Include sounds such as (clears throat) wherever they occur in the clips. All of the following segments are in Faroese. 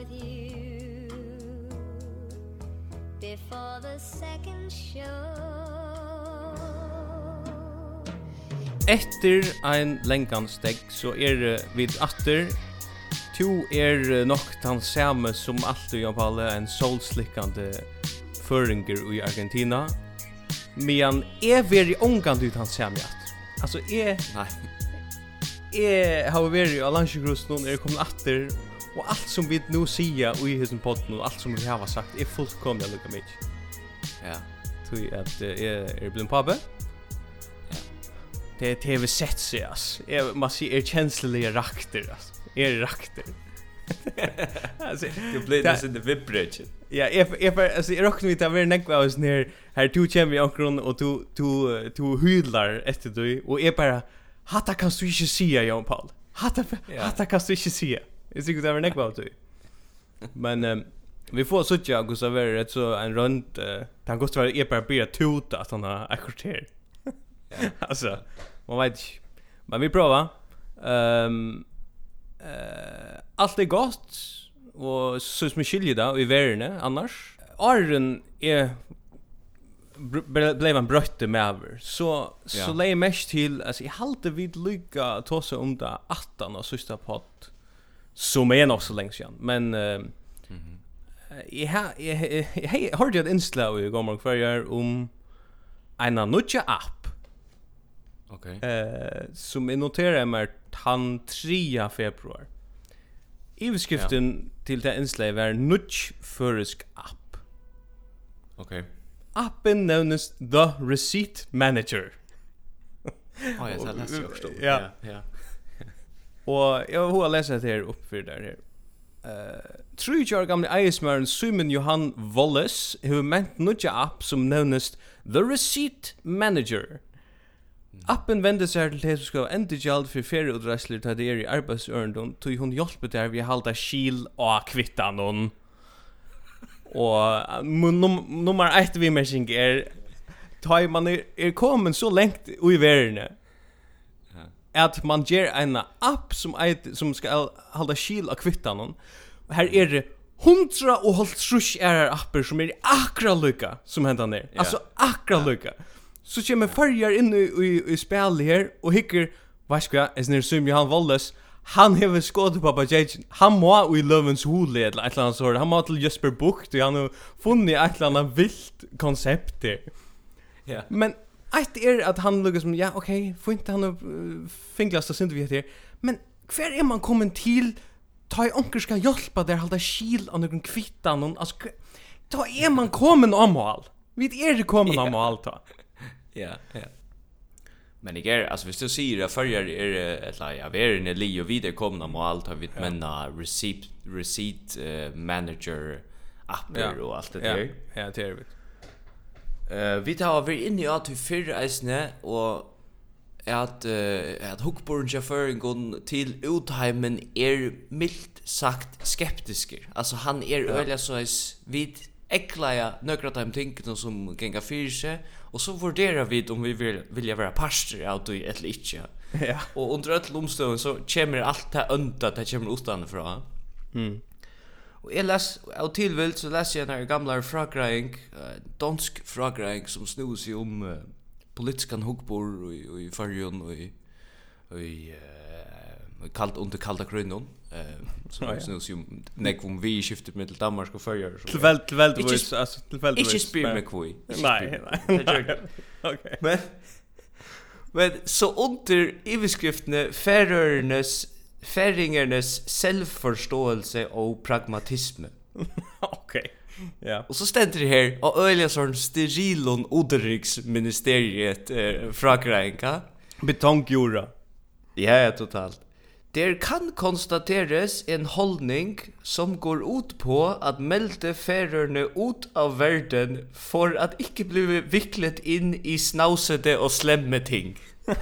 with you before the second show Etter ein lengan steg, så er vid atter Tu er nok tan same som alltid Jan Palle, en solslikkande føringer i Argentina. Men er veri ongan ut han same at. Altså, er Nei. Jeg har veri av landsjegrusten, er kommet atter, Og alt som vi nu sia i hisen podden og alt som vi har sagt er fullkomna lukka mig. Ja. Tui at uh, er, er blin pabbe. Ja. Det er tv sett seg, ass. Jeg må si er kjenslelige rakter, ass. Er rakter. alltså du blir det in the vip bridge. Ja, if if alltså jag rockar mitt över en neck var ner här två kämmer jag kron och två två två hydlar efter du och är bara hatta kan du inte se Jan Paul. Hatta hatta kan du inte se. Jeg sikkert det var nekva av tøy. Men um, vi får suttja av Gustav det rett så en rund, uh, han Gustav Verre er bare bira tuta at han har akkurat her. altså, (laughs) man vet ikke. Men vi prova. Um, uh, allt er gott, og så som vi skiljer da, i verrene, annars. Arren er blev han brötte med över. Så så ja. lägger mest till alltså i halta vid lycka ta sig om det attan och sista pott som är nog så länge sedan. Men uh, mm -hmm. jag har hörde jag ett inslag i går förr om en nutja app. Okej. Okay. Eh som är noterad med han 3 februari. Iveskriften ja. till det innslaget var Nudge Føresk app. Okej. Appen nevnes The Receipt Manager. Ja, jag läste också. Ja, ja. Och jag har läst det her opp for där her. Uh, tror jag gamla Iceman Simon Johan Wallace har ment nutja app som nevnes The Receipt Manager. Appen vender seg til det som skal enda gjald for ferieudressler til det er i arbeidsørendom, tog hun hjelper der vi halda skil og kvittan hon. Og num nummer 1 vi mersing er, tar man er, er kommet så lengt i verden, at man ger en app som eit, som skal halda skil av kvittan her er det hundra og halvt trus er apper som er akra lykka som hendan er, Yeah. Altså akra lykka. Så kommer farger inn i, i, i spel her og hikker, vet du hva, jeg snir sum Johan Walles, han hever skått på Bajajen, han må i Løvens hule eller et eller annet sår han må til Jesper Bucht, og han har funnet et eller annet vilt konsept Ja. Yeah. Men Ett är att han lukkar som, ja okej, okay, får inte han uh, finglast och synd vi heter. Men hver är man kommen till ta i onker ska hjälpa där hålla skil av någon kvittan Någon, alltså ta är man kommen om all. Vi är det kommen om all ta. Ja, ja. Men det är alltså hvis du säger att förr är det, eller jag är inne li och vidare komna om allt har vi menna receipt receipt manager appar och allt det där. Ja, det är det. Eh vi tar vi in i att vi för eisne och at uh, at Hookborn Jefferin går till Utheimen er milt sagt skeptisker. Alltså han är ja. öliga så is vid äcklaja några time tänker som gänga fyrse och så vurderar vi om vi vill vilja vara pastor out i eller inte. (laughs) Ja. Och under ett lomstöv så kommer allt det önta det kommer utanför. Mm. Og jeg les, av tilvilt så les jeg denne gamle fragreying, uh, dansk fragreying som snur seg om uh, politiska hugbor i, i fargen og i, og i uh, kalt, under kalda grunnen. Uh, som oh, ja. snur seg om nek om vi skiftet med til Danmark og farger. Tilvelt, tilvelt, altså tilvelt. Ikke spyr meg hvor. Nei, nei. (laughs) Ok. Men, men så under iveskriftene beskriftene Færørenes färingernes självförståelse och pragmatism. (laughs) Okej. Ja. Och så ständer det här och öliga sån sterilon odriks ministeriet eh, fra Grenka. Betongjura. Ja, ja, totalt. Der kan konstateres en holdning som går ut på at melde færerne ut av verden for at ikke bli viklet inn i snausete og slemme ting. (laughs)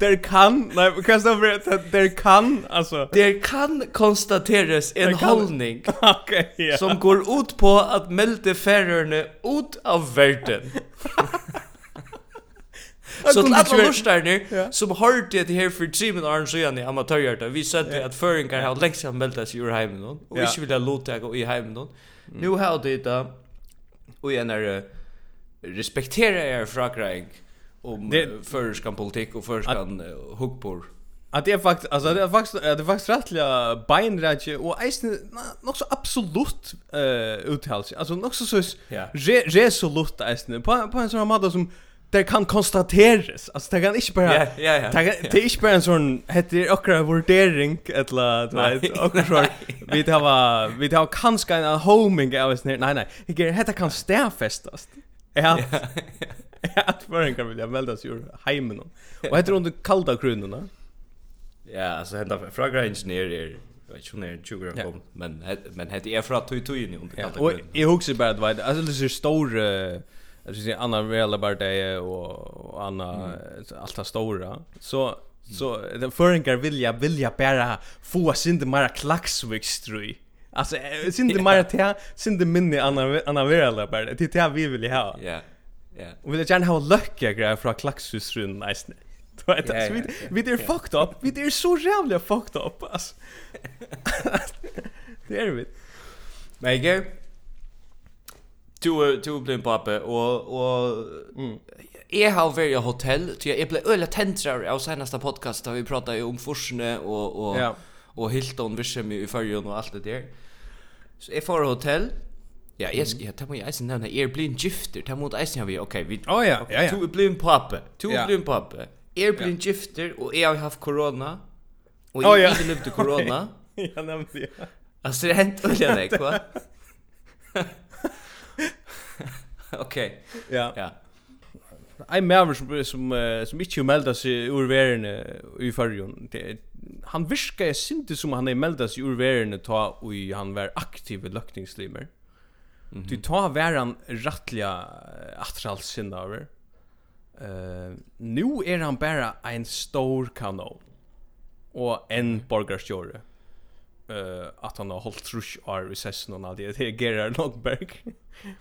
Der kan nej kan stå för att Der kan alltså Der kan konstateras en kan... hållning okay, yeah. som går ut på att melde färrarna ut av världen. (laughs) Så til alla lorsterne ja. som hørte det her för Trimen Arne Søgjane i amatörhjärta. vi sa det att föringar har längst sedan meldt sig ur heimen noen, og ja. ikke vilja lottega i heimen nu. Mm. Har det då. Och igjen er respektera er frakreing om det... förskan politik och förskan hookpor. Att det är faktiskt alltså det är faktiskt det är faktiskt rättliga beinrätje och eisen nog så absolut eh uttals. Alltså nog så så yeah. re, resolut eisen på på en sån här som det kan konstateras. Alltså det kan inte bara Ja, ja, ja. Det, kan, det är inte bara en sån heter okra vurdering eller du vet okra (laughs) vi det har vi det har kanske en homing av oss nej nej. Det kan stärfestas. Ja. (laughs) (laughs) Att föringar vill jag melda sig ur heimen. Och heter hon kalda krunorna? Ja, alltså hända fråga ingenjör är Jag vet inte, tjugo år kom, men men hade är för att tog tog in under kallt. Och jag huxar bara att vad alltså det är stor alltså det andra väl bara det och andra allt det stora. Så så den föringar vill jag vill jag bara få synda mera klaxvikstrui. Alltså synda mera (laughs) te synda minne andra andra väl bara det det vi vill ha. Ja. Ja. Och vill jag gärna ha lucka grejer från Klaxus rund nice. (laughs) Du vet att vi vi är fucked up. Vi är så jävla fucked up alltså. (laughs) det är vi. Men jag Du du blev pappa och och mm. Jag har varit i hotell, så jag blev öle tentrar av senaste podcast där vi pratade om Forsne och och ja. och Hilton Virsem i förrjun och allt det där. Så jag får hotell Ja, jeg skal, jeg tar meg eisen nevne, jeg er blind gifter, tar mot eisen jeg vi, ok, vi, oh, ja, ja, ja. to er blind pappe, to er blind pappe, jeg er blind gifter, og jeg har haft korona, og jeg oh, ja. ikke levde korona. (laughs) ja, nevnt, ja. Altså, det er hent olja deg, hva? (laughs) ok, ja. ja. Ein maver som, som, som ikkje melda seg ur verene i fargen, han virka jeg syntes som han er melda seg ur verene ta og han var aktiv løkningslimer. Mm -hmm. Du tar væran rattliga attrals sinna. Uh, nu er han bara ein stor kanon. Og en borgarstjóri. Uh, at han har hållit trusch år i sessen og allt det. Det är Gerard Nordberg.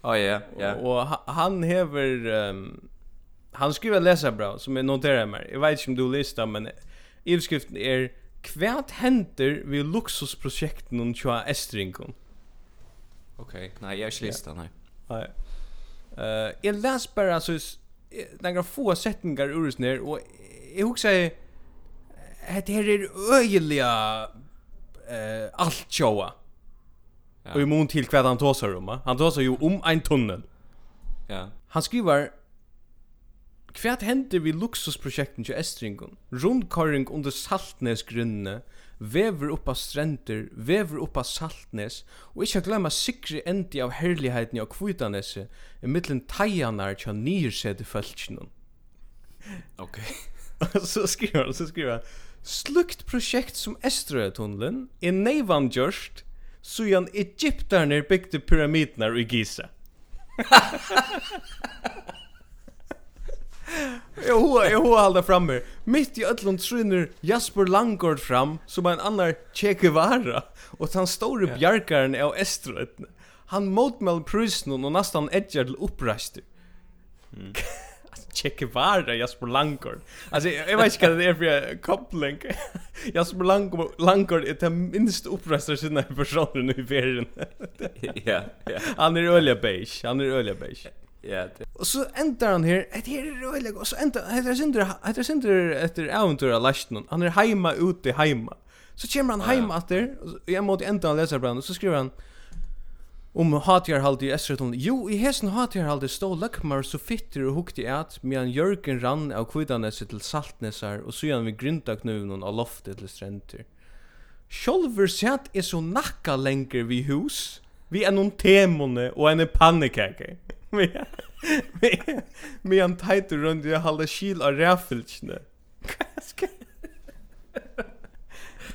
Ja, ja, ja. Och han hever... Um, han skriver läsa bra, som jag noterar mig. Jag vet inte om du listar, men Ivskriften är Kvært henter vi luxusprojekten och tjoa Estringkon. Okej. Okay. Nej, jag är listan här. Nej. Eh, jag läs bara så några få sättningar ur oss ner och jag också det här är öjliga eh allt showa. Ja. Och i mån till kvad han tåsar om. Han tåsar ju om en tunnel. Ja. Han skriver Kvært hendur við luxusprojekten til Estringon? rundkøring under Saltnesgrunne, vever upp av strender, vever oppa saltnes, og ikkje glema sikri endi av herligheten av kvitanese, i mittlen teianar tja nyrsede fölkjennom. Ok. (laughs) så skriver han, så skriver han, Slukt projekt som Estrøyatunnelen er neivan gjørst, så jan Egyptarner bygde pyramidnar i Giza. (laughs) Jag har jag hoa halda framme. Mitt i öllon trunner Jasper Langård fram som en annan Che Guevara. Och han store i bjarkaren av Estrøytene. Han motmäl prusen och nästan edgar till upprasti. Mm. (laughs) Che Guevara, Jasper Langård. Alltså jag vet inte vad det är för koppling. (laughs) Jasper Langård, Langård är den minst upprastade sina personer nu i världen. (laughs) ja, ja. Han är öliga beige, han är öliga beige. Ja. Och så ändrar han här. Det här är roligt. Och så ändrar han. Det synder det här synder efter äventyr last någon. Han är hemma ute hemma. Så kommer han hem efter, och Jag måste ändra han läsa brand och så skriver han om hatjar halt i Esterton. Jo, i hesen hatjar halt stå lackmar så fitter og hukti at medan jørgen rann av kvidaneset til Saltnesar og så igen vid gryntaknuvnen av loftet til strenter. Sjolver sett er så nakka lenger vi hus, vi er en temone og en pannekake. (laughs) Med en tajt rundt jag halda kil av räffelsne. Vad ska jag?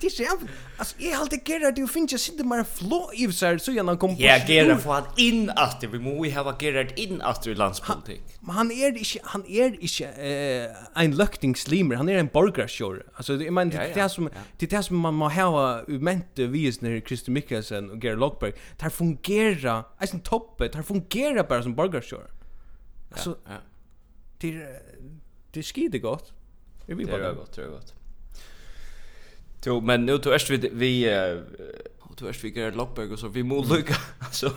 det är jävligt. Alltså jag har alltid Gerard du finns jag sitter med en flå i sig så gärna kom på. Ja, Gerard får han in att vi måste ha Gerard in att i landspolitik. Men han är inte han är inte eh en löktingslimer, han är en borgarskjor. Alltså det men det är som det är som man måste ha mente vis när Christer Mikkelsen och Gerard Lockberg. Det fungerar, alltså toppet, det fungerar bara som borgarskjor. Alltså ja. Det det skide gott. Det är bara gott, det är gott. Jo, men nu tog erst vi vi uh, tog erst vi Gerard Lockberg och så vi må lucka alltså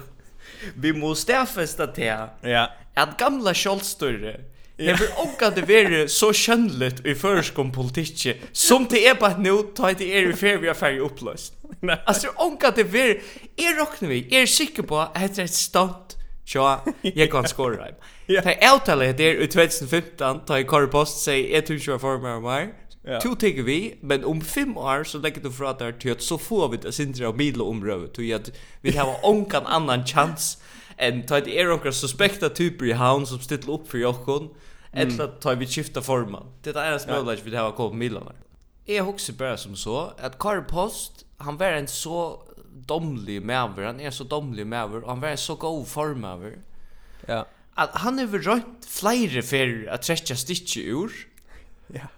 vi må stäffesta till. Ja. Att gamla Scholzstörre. Jag vill också att det vere så skönligt i förskom politikje som det är på att nu ta det är i fer vi har färg upplöst. Alltså onka det vere är rocknar vi är säker på att det är ett stunt Tja, jag kan skåra dem. Det är uttalet där i 2015 tar jag Kåre Post säger 1024 former av mig. Ja. Tu tek vi, men om fem år så lägger du fra där till att så får vi det sindra av midla omröv till att vi har (laughs) onkan annan chans än ta ett er onkra suspekta typer i havn som ställer upp för jokkon mm. eller ta vi skifta forman. Det är en smöla vi har kommit midla Jeg husker bare som så at Karl Post, han var en så domlig maver, han er så domlig maver, og han var en så god formaver. Ja. At han har rønt flere fyrir at trekja stikki ur. Ja.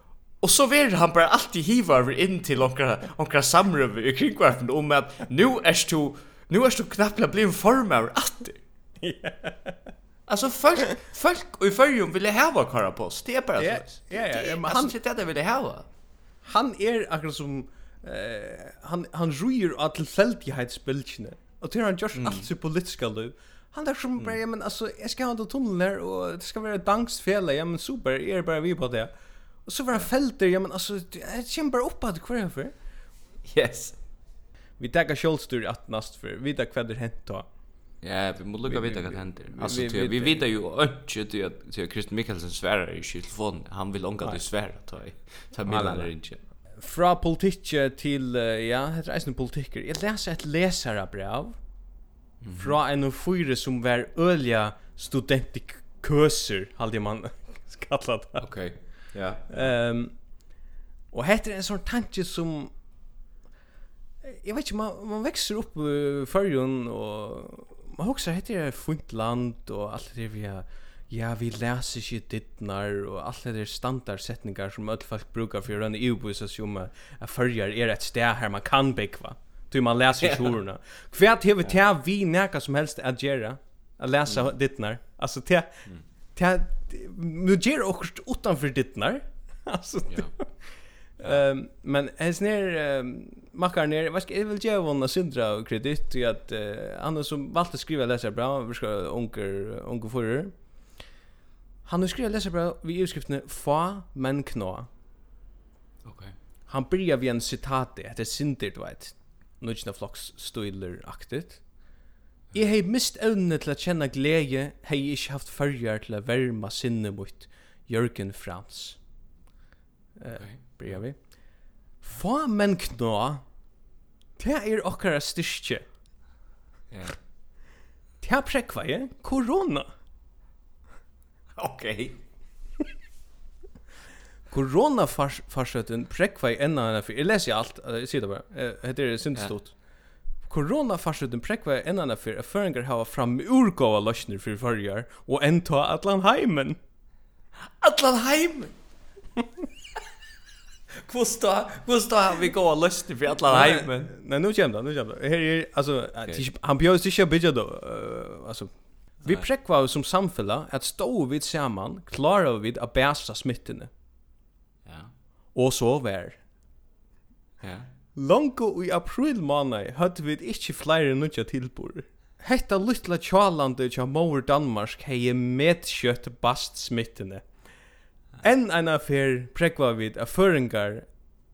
Och så ver han bara alltid hiva över in till onkra onkra samröv i kringvarpen om att nu är du nu är du knappt bli en former att. (laughs) Alltså folk folk i förjum ville ha kara på. Det är bara så. Ja ja ja, men han sitter där ville ha. Han är akkurat som eh han han rör att tillfällighetsbilden. Och det han just allt så politiska liv. Han där som bara men alltså jag ska ha tunnlar och det ska vara ett. Ja men super är bara vi på det. Och så var han fälter, ja men alltså jag kämpar upp att kvar för. Yes. Vi tackar i att näst för vi där det hänt då. Ja, vi måste lucka vita vad händer. Alltså vi vi vet ju inte till att till Christian Mikkelsen svärar i telefon. Han vill ånga till svära ta. Ta mellan det inte. Fra politikke til, ja, heter det eisen politikker. Jeg leser et leserabrev fra en og fyre som var ølja studentikøser, halde man (laughs) kallat det. Okay. Ja. Ehm och heter en sån tanke som jag vet inte man man växer upp uh, förrjun och man också heter det funt land och allt det vi har Ja, vi läser ikke dittnar (laughs) og alle de standardsetningar som alle folk brukar for å rønne EU-buss og som at følger er et sted her man kan bygva. Du, man läser ikke ordene Hva hever til vi neka som helst at gjøre, at lese dittnar. Altså, til, Det nu ger också utanför dittnar. (laughs) Alltså. Ehm men ens ner makar ner vad ska jag vill ge honom syndra och kredit till att han som valde skriva läsa bra vi ska onkel onkel förr. Han har skrivit läsa bra vi utskrifterna fa men knå. Okej. Han börjar vid en citat det är synder du vet. Nudge flocks stoiler aktigt. Jeg hei mist evne til å kjenne glede, hei jeg ikke haft følger til å verma sinne mot Jørgen Frans. Uh, okay. Bryr vi. Få menn knå, det er okkara styrkje. Ja. Yeah. Det er prekva ja? korona. Ok. Korona-farsøtten prekva i enda enn for, jeg leser alt, jeg sier det bare, det er syndestort. Corona farsut en prekva enn af fyrir føringar hava fram urgóa løsnir fyrir førjar og enta allan heimen. Allan heimen. Kvosta, kvosta vi går lösnir fyrir allan heimen. Nei, nu kjem det, nu kjem det. Her er altså okay. han bjóðist ikki bidja då. Uh, altså vi prekva som samfella at stå við saman, klara við att bæsa smittene. Ja. Og så vær. Ja. Longo i april måned hadde vi ikke flere nødja tilbord. Hetta lutla tjalande tja Mauer Danmark hei medkjøtt bast smittene. Enn en affær prekva vid a føringar,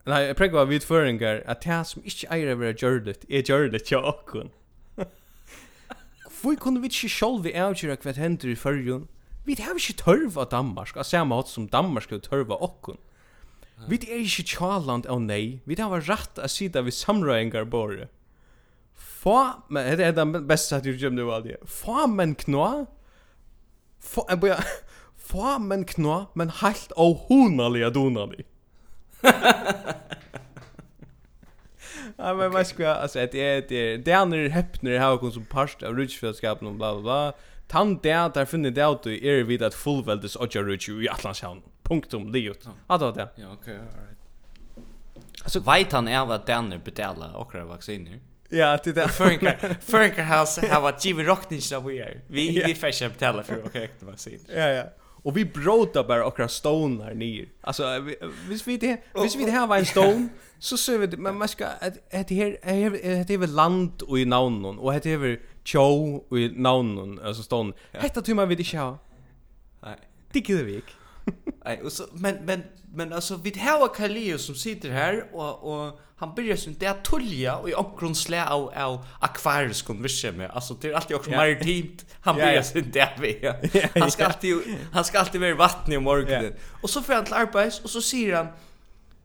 nei, prekva vid føringar at det som ikke eier vera gjørlet, er gjørlet tja okkun. Hvor kunne vi ikke sjolvi avgjøre hva hender i førjun? Vi har ikke av Danmark, av samme hatt som Danmark skulle tørva okkun. Vi er ikke tjaland av nei. Vi har rett å sida vi samrøyngar bare. Få, men det er den beste at du gjør nu aldri. Få men knå. Få, jeg bør, få men knå, men helt og honalig er donalig. Ja, men vad ska jag, alltså det är det, det är när häppner har kommit som parst av rutschfjöldskapen och bla bla bla. Tant där där finner det ut i er vid att fullväldes och jag rutsch i Atlantshavn punktum det ut. då det. Ja, okej, all right. Alltså vet han är vad den betalar och kräver vacciner. Ja, det där funkar. (laughs) Funkar has har varit given rockning that vi är. Vi vi färsar betala för och kräver vaccin. Ja, ja. Och vi bråta bara och kräver stone här ner. Alltså hvis vi det, hvis vi det här var en stone (laughs) så ser vi men man ska att det här det är väl land och i namnen och det är väl chow och i namnen alltså stone. Hetta tror man vi det ha. Nej. Det gick vi ikke. Nej, och så men men men alltså vi har Kaleo som sitter här och och han börjar sin det att tulja och i omkring slä av av akvarisk konversion med. Alltså det är alltid också maritimt. Han yeah, börjar sin det vi. (laughs) Han ska alltid han ska alltid vara i vattnet om morgonen. Yeah. Och så får han till arbets och så säger han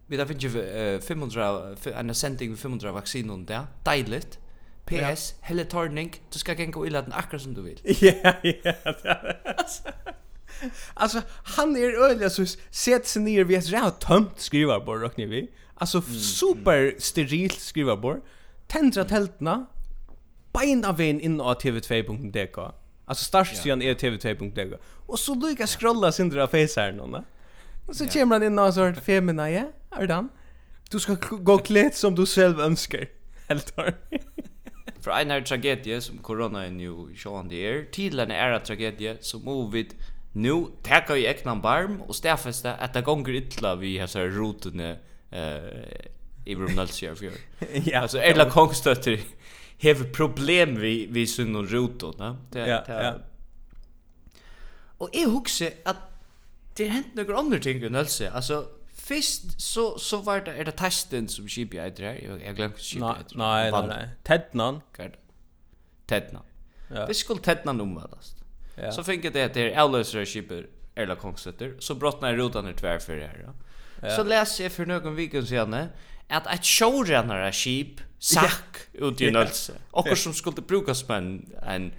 vi där finner 500 en sending 500 vaccin och där. tidligt PS, yeah. helle torning, du ska gänga illa den akkurat som du vill. (laughs) Ja, ja. (laughs) alltså han är öliga så sett sig ner vid ett rätt tömt skrivarbord och ni vi. Alltså mm. super sterilt skrivarbord. Tändra tältna. Bena vägen in på tv2.dk. Alltså startsidan är tv2.dk. Och så lyckas scrolla sin dra face här någon. Och så kommer han in och så femina, ja? Är det Du ska gå klädd som du själv önskar. Helt (laughs) har. För en här tragedie som corona är nu sjående er, til en æra tragedie som ovid Nu taka i egnan barm og stafesta at det gonger ytla vi har så rotene eh i Brum Nalsjær fjør. (laughs) Ja, alltså Erla Kongstötter har problem vi vi sunn og rotot, va? Det ja, det, ja. Og jeg husker at det hent noen andre ting i Nølse. Altså, Fyrst så så var det är det testen som Shibi heter här. Jag glömde Shibi. Nej, nej, nej. Tednan. Gud. Tednan. Ja. Det skulle Tednan omväldas. Ja. Så fick det heter Ellöser skipper eller kongsetter så brottnar rutan ut tvär för det här. Ja. Så läser jag för någon vecka sedan att ett showrunner skip sack ut i Nölse. Och som skulle brukas på en en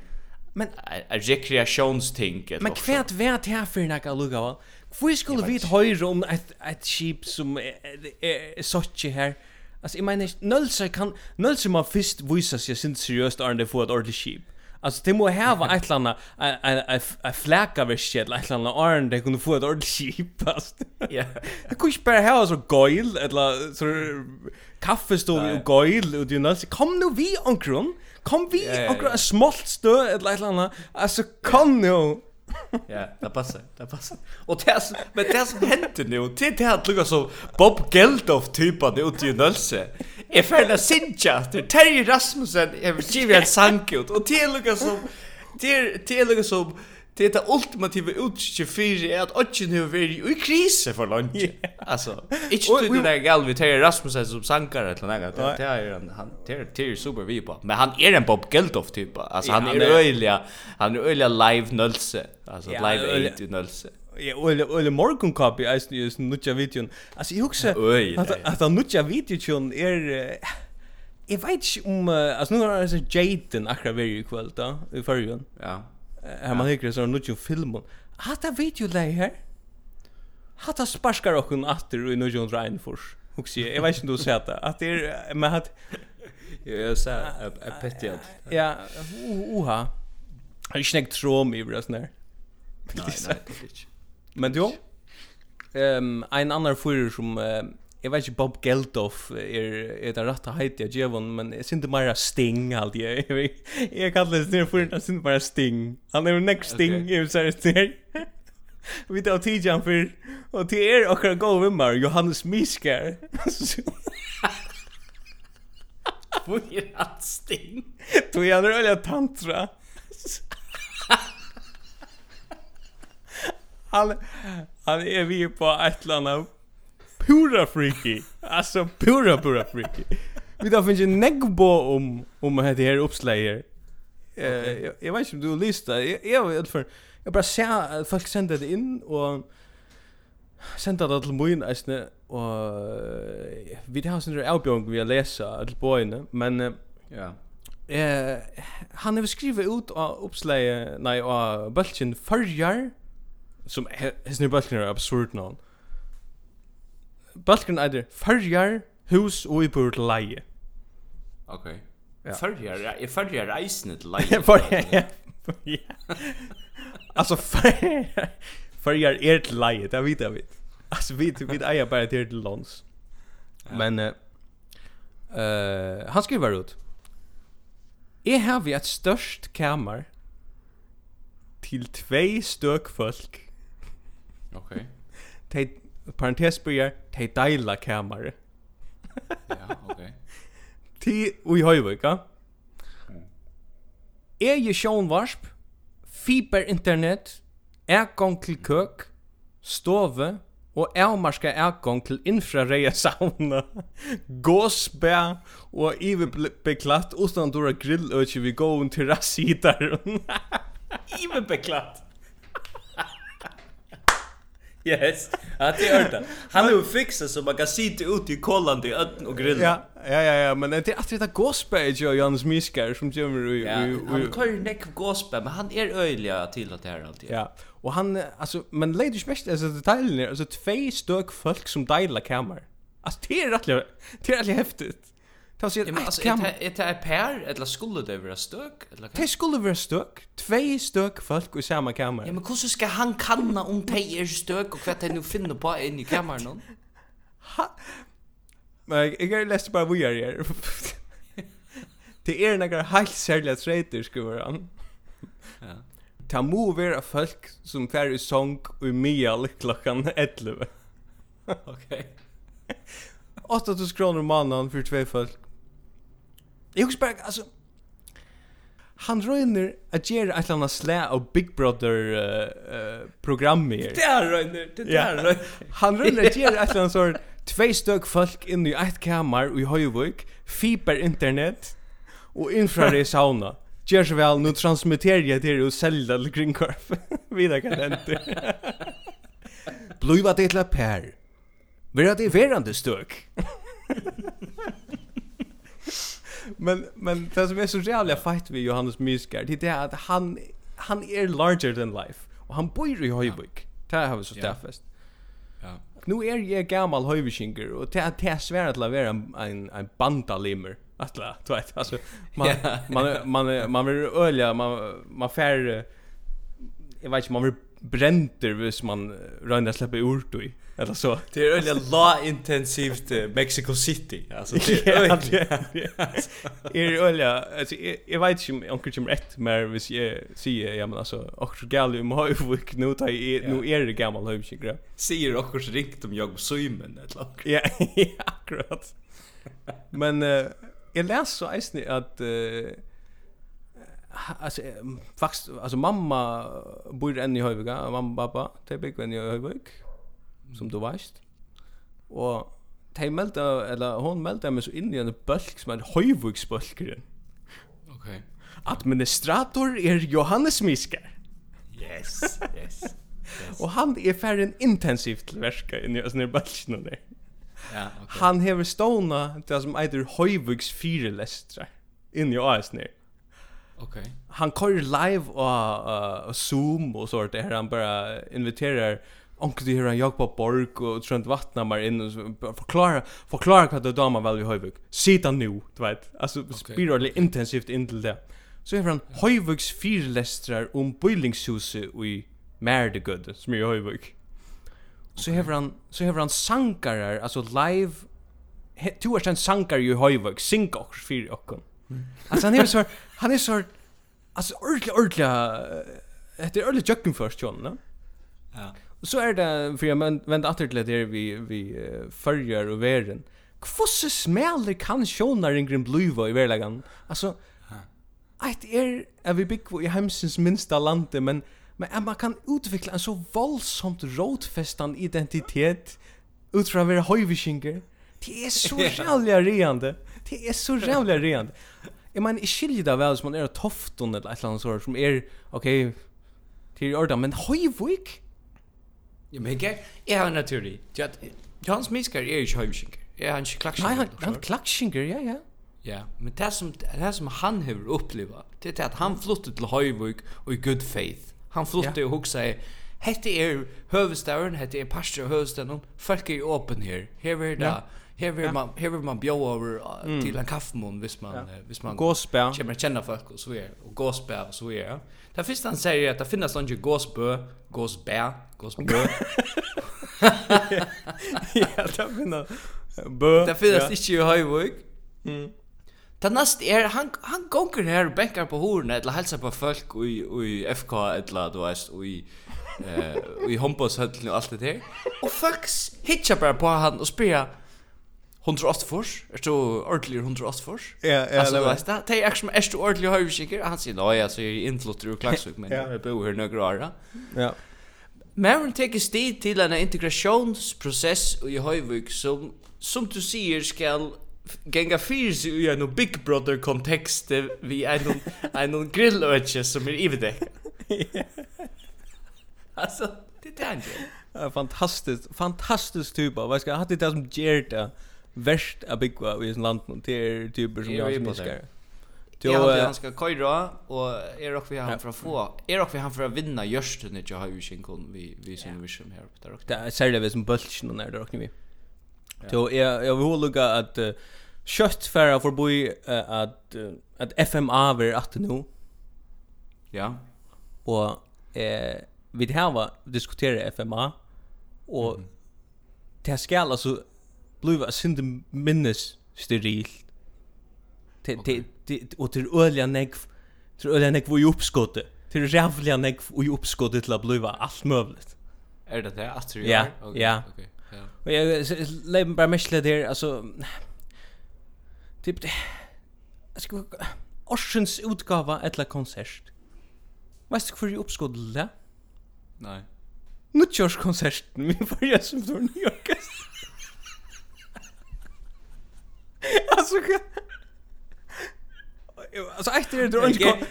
men en rekreationsting. Men kvärt vart här för några lugga va. Vi skulle vit höra om ett ett skip som är såch här. Alltså jag menar Nölse kan Nölse man först visa sig sin seriöst är det för ett ordentligt skip. Alltså det må häva ett landa en fläcka av shit ett landa arn det kunde få ett ordentligt skip alltså. Ja. (laughs) Det kunde bara ha så goil eller så kaffestol och goil och du nästan kom nu vi onkron. Kom vi onkron en smolt stö eller ett landa. Alltså kom nu. (laughs) Ja, det passar, det passar. Och det som, men det som händer nu, det är det att lukka som Bob Geldof typan ute i Nölse. Jeg føler det sinja til Terje Rasmussen Jeg vil skrive en Och det är lukka som Det är lukka som Det är det ultimative utsikje fyrir er at Odgen har vært i krise for lunge. Altså, ikke du det där gal vi Terje Rasmussen som sankar eller noe. Det är han, han er super vi på. Men han är en Bob Geldof typa. Altså, han är öliga. han är öliga live nølse. Altså, live 8 nölse. Ja, eller eller morgon copy är ju en nutja videon. Alltså jag också att att nutja videon är Jag vet inte om, alltså nu har jag sett Jaden akkurat varje kväll då, i förrjun. Ja. Här man hickar så har nu ju filmen. Hatta videoläge här? Hatta sparskar och en atter i nu ju en reinfors. Huxi, jag vet inte om du ser det. Att det är, men att... Jag sa, är petjad. Ja, oha. Jag har inte snäckt tråm i bra sån här. Nej, nej, det är inte. Men jo, um, en annan fyrir som, uh, jeg vet ikke Bob Geldof er, er den rette heit jeg djevon, men jeg synes bara Sting alt jeg. Jeg kallar det snir fyrir, jeg synes det Sting. Han er jo nek Sting, jeg vil sære snir. Vi tar tidjan fyrir, og til er okkar gov vimmar, Johannes Miskar. Hvor er han Sting? Tog han røyla tantra. (laughs) han, han är vi på ett eller annat pura freaky. Alltså pura pura freaky. Vi då finns ju neggbo om om det här uppslaget. Eh jag, jag vet inte om du listar. Jag jag vet för jag bara ser folk sända det in och senda det til mun eisne og vi har sin avbjørn vi har lesa til boyne men ja eh han har skrivit ut á uppslagi nei á bølgin førjar som his new balkan er absurd nå. Balkan är det hus og i bor leie. leje. Okej. Färjar, är färjar reisen till leje. Ja. Alltså färjar. Färjar är till leje, det vet jag vet. Alltså vi vi är bara till lands. Men eh uh, han skriver ut. Jeg har vi et størst kammar til tvei støk folk Okej. Okay. (laughs) Tej parentes börjar tej deila kamare. ja, okej. Okay. (laughs) Ti ui hoj vika. Er je sjón fiber internet, er til køk, stove og avmarska ergong til infrareia sauna, (laughs) gåsbæ og ivebeklatt, utan dora grilløkje vi gåun til rassitar. ivebeklatt! (laughs) Yes. Ja, det är det. Han har ju fixat så man kan sitta ute i kollan till ötten och grilla. Ja, ja, ja, ja, men det är att det är gospel ju Johannes Miskar som gömmer ju. Ja, han kör ju neck gospel, men han är öjliga till att det här alltid. Ja. Och han alltså men lady smäst alltså detaljerna alltså två stök folk som delar kamer. Alltså det är rätt det är rätt häftigt. Tar sig ett kam. Det är par eller skulle det vara stök eller Det skulle vara stök. Två stök folk i samma kamera. Ja, men hur ska han kanna om det är stök och vad det nu finner på in i kameran någon? Men jag har läst bara vad jag. Det är några helt särliga träter skriver han. Ja. Ta må vara folk som fär i sång och i mjäl klockan 11. Okej. 8000 kronor mannen för två folk Jeg husker bare, altså, han røyner at gjøre et eller annet slæ av Big Brother-programmet. Uh, uh, det er røyner, det er røyner. Han røyner at gjøre et eller annet sånn tvei støk folk inn i eit kamar i Høyvøk, fiber-internet og infrared (laughs) sauna. Gjør så vel, nå transmitterer jeg til å selge til Greenkorf. (laughs) Videre kan det ente. (laughs) Bliva det til per. Vera det verande støk men men det som är så jävla fight vi Johannes Myskard det är att han han är larger than life och han bor i Höjvik. Det har vi så träffast. Ja. Nu är jag gammal Höjvikinger och det är svårt att vara en en, en bandalimer. Alltså, du vet, alltså man man man man vill ölja man man fär jag vet inte man vill bränder hvis man rönnar släpper ur då i. Eller så. Det är öliga la intensivt Mexico City. Alltså det är (laughs) öliga är öliga alltså jag vet inte om jag rätt men hvis jag säger ja, men alltså och gal om har ju nu ta i nu är det gammal hövsingre säger och så rikt om jag Simon eller (laughs) ja akkurat. Men jag läser så att alltså faktiskt alltså mamma bor än i Höjvik, mamma pappa, de bor än i Höjvik som du vet. Och de meldte, eller hon meldte mig så inn i en bulk som er høyvuksbølgeren. Ok. Administrator er Johannes Miskar. Yes, yes. yes. og han er færre intensivt til verska inn i sånne bølgene der. Ja, ok. Han hever stona til som eitir høyvuks fire inn i AS. Okej. Okay. Han kör live och uh, Zoom och sånt där han bara inviterar onkel det här en Jakob Borg och Trent Vattnamar in och förklara förklara vad det damer väl i Höjvik. Sitta nu, du vet. Alltså okay. spirally intensivt in till det. Så är han Höjviks fyrlästrar om bildningshuset i Märdegöd som är i Höjvik. Så okay. hever han så hever han sankarar alltså live Tu er en sankar i Høyvøk, synk okkur fyrir okkur. Alltså han är så han är så alltså ordentligt ordentligt heter ordentligt jocken först John, ne? Ja. Och så är det för jag men vänt åter till det vi vi följer och värden. Kvosse smäller kan sjónar en grön bluva i verkligen. Alltså Eit är är vi big i hemsens minsta lande, men, men at man kan utveckla en så våldsamt rotfästan identitet utifrån fra å. Det är så sjælja reande. Det är så jävla rent. Jag menar, jag skiljer det väl som man är tofton eller ett eller annat som är, okej, okay, till ordan, men höjvik? Ja, men jag är naturlig. Hans Miskar är ju höjvikinger. Ja, han inte klackschinger. Nej, han han klackschinger, ja, ja. Ja, men det som, det som han har upplevt, det är att han flyttade till Høyvik och i good faith. Han flyttade ja. och huxade, hette er hövudstövren, hette er pastor av folk är öppen här, här är det. Ja Her vil man her vil man bjuda over uh, mm. till en kaffemun hvis man ja. uh, visst man gåsbär känner känner folk och så är och gåsbär och så är där finns han säger att det finns någon ju gåsbö gåsbär gåsbö ja där finns bö där finns inte i höjvik mm. Ta näst är er, han han gonger här bänkar på hornet eller hälsar på folk och i i FK eller du vet och i eh i Hompos höll och allt det där. Och fucks hitcha bara på han och spela hundra ostfors, er du ordentlig hundra ostfors? Ja, ja, altså, du vet det, det er ikke som er du ordentlig høyvskikker, han sier, nei, altså, jeg er innflutter ur klagsvik, men jeg bor her nøkker åra. Ja. Men hun teker stid til en integrasjonsprosess i høyvik som, som du sier skal genga fyrs i en Big Brother kontekst vi en noen, er noen grilløtje som er ivedekk. altså, det er det. Fantastisk, fantastiskt typ av, hva skal jeg ha det som gjør det? värst att bygga i ett land det är typer som jag smiskar. Jo, ja, han ska köra och är också vi han för att få är också vi han för att vinna just nu jag har ju sin kon vi vi som vi som här på där. Det är särskilt som bulchen när det också vi. Så jag jag vill lucka att kött färra för boy att att FMA över att nu. Ja. Och eh vi det här var diskutera FMA och det ska alltså bliva synd minnes steril. Okay. Og till ölja negv, til ølja negv i uppskottet. Til rævliga negv i uppskottet til å bliva alt möjligt. Er det det? Astrid? Ja, ja. Og jeg lever bara mesle der, altså... Typ, (sighs) sko, orsens utgava eller konsert. Veist du hvor i uppskottet det? Nei. Nuttjårskonserten min fyrir (laughs) jeg som du New nyorkest. (laughs) Alltså Alltså efter det drog inte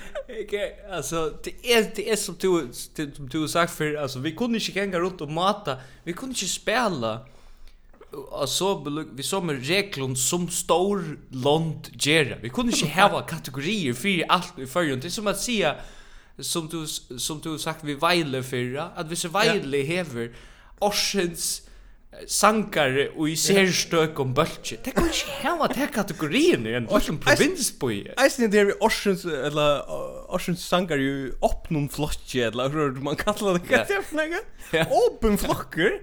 alltså det är det är som du som du sagt för alltså vi kunde inte gänga runt och mata. Vi kunde inte spela. Alltså vi som reglon som stor land gera. Vi kunde inte (laughs) ha kategorier för allt i förrun. Det är som att säga som du som du sagt vi vejle förra att vi så vejle hever Orsens sankar og i sérstøk om bøltje. Det kan ikke hava det kategorien i en Orsund provinsboi. Eisen det er orsens, eller orsens sankar jo åpnum flotje, eller hva man kallar det, hva det er for noe? Åpen flokker?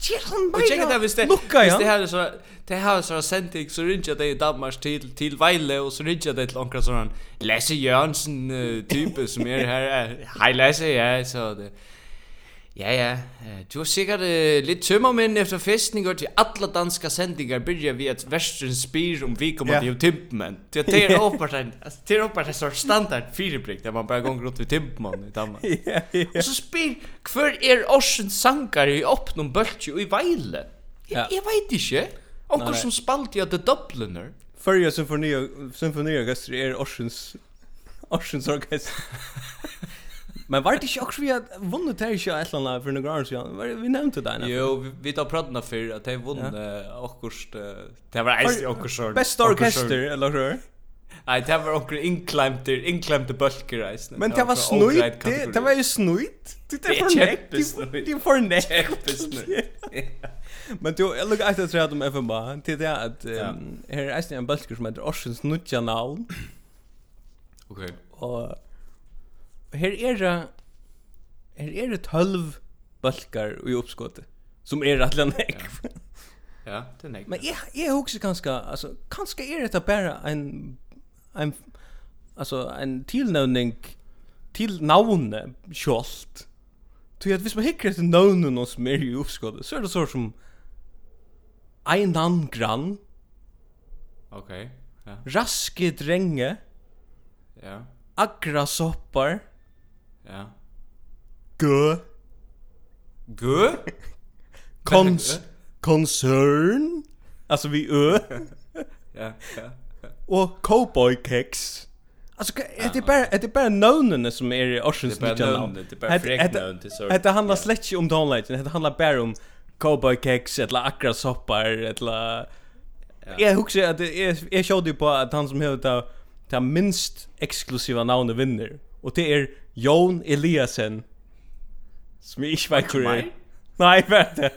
Tjeran han Og tjekka det hvis det, hvis det her er så, det her er så sending, så rinja det i Danmark til, til Veile, og så rinja det til onkra sånn Lasse Jørgensen-type som er her. Hei Lasse, ja, så det. Ja, ja. Du har sikkert uh, litt tømmermenn efter festen i går til alle danska sendinger byrja vi at versen spyr om vi kommer til timpmenn. Det er åpert en, det er (laughs) åpert en sånn standard firebrygg der man bare går rundt ved timpmann i Danmark. (laughs) ja, ja. Og så spyr hver er årsens sangar i oppnum bøltje og i veile? Ja. Jeg, jeg veit ikke. Onkur som spalt i at The Dubliner. Førja symfoniorkester er årsens årsens orkester. (laughs) Men var det inte också vi att vunnit det här ett land för några år sedan? Vi nämnde det där. Jo, vi vi tar pratna för att ja. vunnit Uh, Det var eist i ägst åkost. Bästa orkester, eller hur? Nei, det var onkel inklämt inklämte bølger eist. Men det var snöjt. Det det var ju snöjt. Det är för näck. Det är för näck. Men du, jag lukar efter att säga om FMA. Det är det att här är en bulkar som heter Orsens Nudja Naun. Okej. Och her er det her er det 12 balkar i uppskottet som er rettelig nek Ja. ja, det nek. Men jeg, jeg husker kanskje, altså, kanskje er det bare en en altså en tilnøvning til navne skolt. Du vet, hvis man hikker etter navnen og som er i oppskottet, så er det så som Einan Gran. Okay. ja. Raske Drenge. Ja. Agra Soppar. Ja. Gø. Gø? (laughs) Kons concern. Alltså vi ö. (laughs) ja, ja. Och cowboy keks. Alltså är det bara är det bara nönen som är i Oceans Ninja Land. Det är bara fräknön till så. Det handlar slett om downlighten. Det handlar bara om cowboy keks eller akra soppar eller Jag husker att jag jag såg på att han som heter ta minst exklusiva navnet vinner. Och det är Jon Eliasen. Som jeg ikke vet hvor er. Nei, vet det.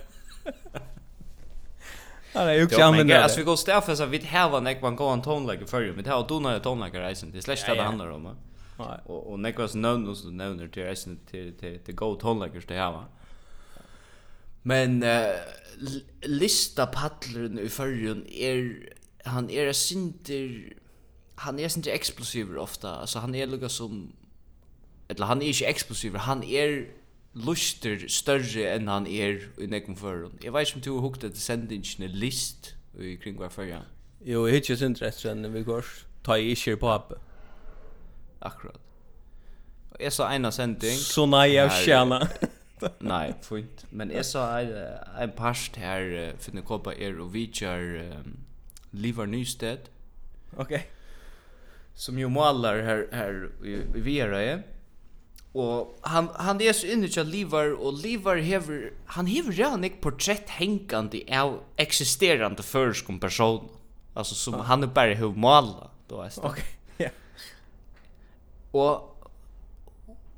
Han er jo ikke anvendt det. Altså, vi går stafes at vi har en ekvann gåan tonelager før, men det har donet tonelager reisen. Det er slett det det handler om. Og, og nekvas nøvn som du nevner til reisen til, til, til god tonelager som det har. Men uh, lista paddleren i førjen er, han er sinter, han er sinter eksplosiver ofta. Altså, han er lukka som eller han er ikke eksplosiv, han er luster større enn han er i nekken føren. Jeg vet ikke om du har hukt etter sendingene list i kring hver førja. Jo, jeg har ikke synd rett enn vi går, ta jeg ikke på appen. Akkurat. Jeg sa en sending. Så nei, jeg skjæna. (laughs) nei, fint. Men jeg sa en, en parst her, finne kåpa er og vidjar um, Livar Nysted. Ok. Som jo maler her, her i, i Vierøye. Ja Og han han är så inne til livar och livar hever han hever redan ett porträtt hengande av existerande förskom person. Alltså som ah. han er bara hur måla då är det. Okej. Okay. (laughs) Ja. Och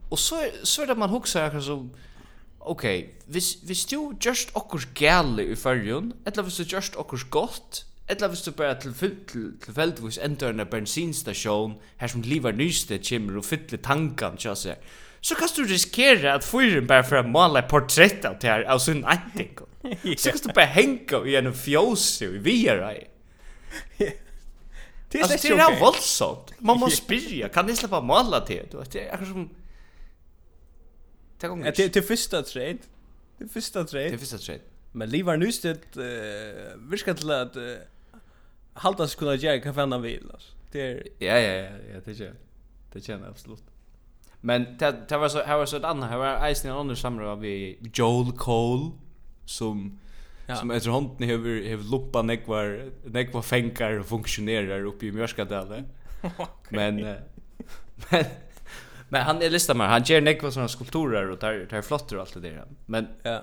och så så er det man huxar akkurat som okej, okay, hvis vis du just okkur gæle i fyrjun, ella hvis du just okkur gott, ella hvis du bara til til tilfeldigvis endur en bensinstasjon, her som livar nystet kjemur og fyller tankan, tja seg så kan du riskera att fyren bara för att måla ett porträtt av det här av sin ätting. (laughs) Så kan du bara hänga i en fjås i vira i. Det är alltså, det är våldsamt. Man måste (laughs) spyrja, kan ni släppa måla det? Det är som... Det är det första trade. Det första trade. Det första trade. Men Livar Nystedt uh, virkar till att uh, halta sig kunna göra kaffe han vill. Det är... Ja, ja, ja, ja, det känner jag. Det känner jag absolut. Men det det var så här var så ett annat här var Eisen en annan samråd vi Joel Cole som ja. som efter handen har har loppa nekvar nekvar fänkar och funktionerar uppe i Mjörskadalen. (laughs) okay. Men (laughs) men men han är listar med han ger nekvar såna skulpturer och tar tar flottor och allt det där. Men ja.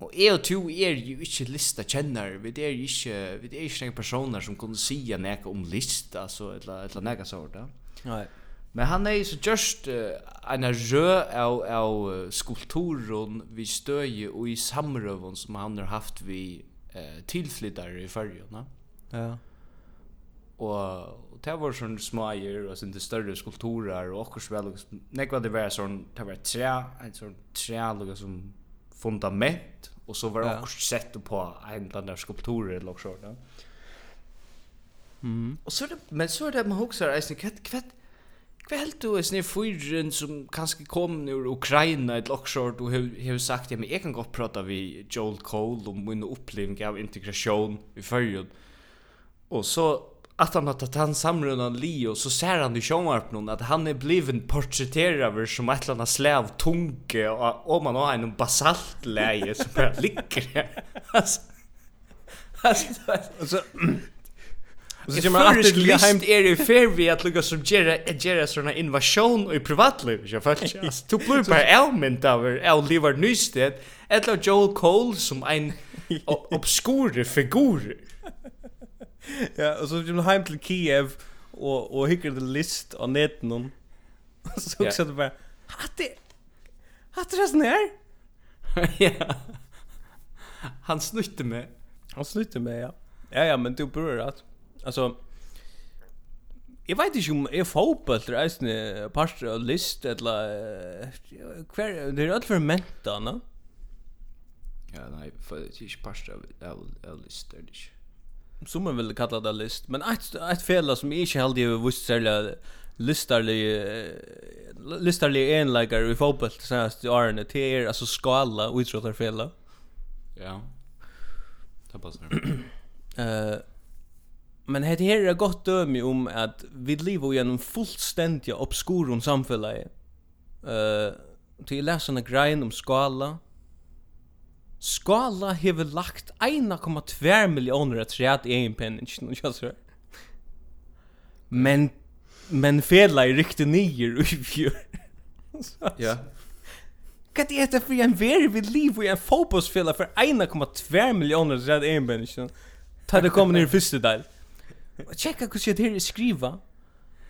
Og jeg og to er jo ikke lista kjenner, vi er jo ikke, vi er ikke noen personer som kunne si neka om list, altså, eller, eller nek sånt, Nej. Nei. Men han är så just uh, en rö av, av skulpturen vi stöje och i samrøven som han har haft vi uh, tilflyttere i fyrje. Ja. Och, og det var sån smager och sån større skulpturer och också väl nekva det var sånn, det var tre, en sånn tre lugga som fundament och så var det ja. också sett på en bland skulpturer eller så Ja. Mm. Och så det, men så är det man huxar, alltså kvätt kvätt Hva helt du er sånn fyren som kanskje kom ur Ukraina et loksjord og har sagt, ja, men jeg kan godt prata vi Joel Cole om min oppleving av integrasjon i fyrjun. Og så at han har tatt han samrunn Leo, så ser han i sjånvarpen at han er bliven portretterer som et eller annet slav tunge, og, om man har en basaltleie som bare ligger her. (laughs) altså, altså, Och så kommer alltid till heimt är det fair vi att lucka som gera att gera såna invasion i privatliv. (laughs) Jag fattar inte. Du blir på elment (laughs) av el lever nystet. Eller Joel Cole som en (laughs) obskur figur. Ja, och så kommer hem till Kiev och och hickar det list av näten. Så också det bara att det att det snär. Ja. Han snutte med. Han snutte med, ja. Ja, ja, men du berör att Alltså Jag vet inte om jag fotboll eller en par list eller kvar det är allt för menta, no? Ja, nej, för det är ikke par av list där det. Som man vill kalla det list, men ett ett fel som är inte helt har visst sälja listarlig listarlig enläggare i fotboll senast i Arne det är alltså skala utrottar fel. Ja. Det passar. Eh Men det här är gott dömi om att vi lever i en fullständiga obskurum samfälle. Uh, till jag läser en grein om skala. Skala har lagt 1,2 miljoner att säga i egen så. Men, men fela i riktigt nyer i fjör. (laughs) Ja. Kan det heta för en veri vid liv och en fotbollsfela for 1,2 millioner i egen penning? Ta det kommer ner i første del checka hur det här är skriva.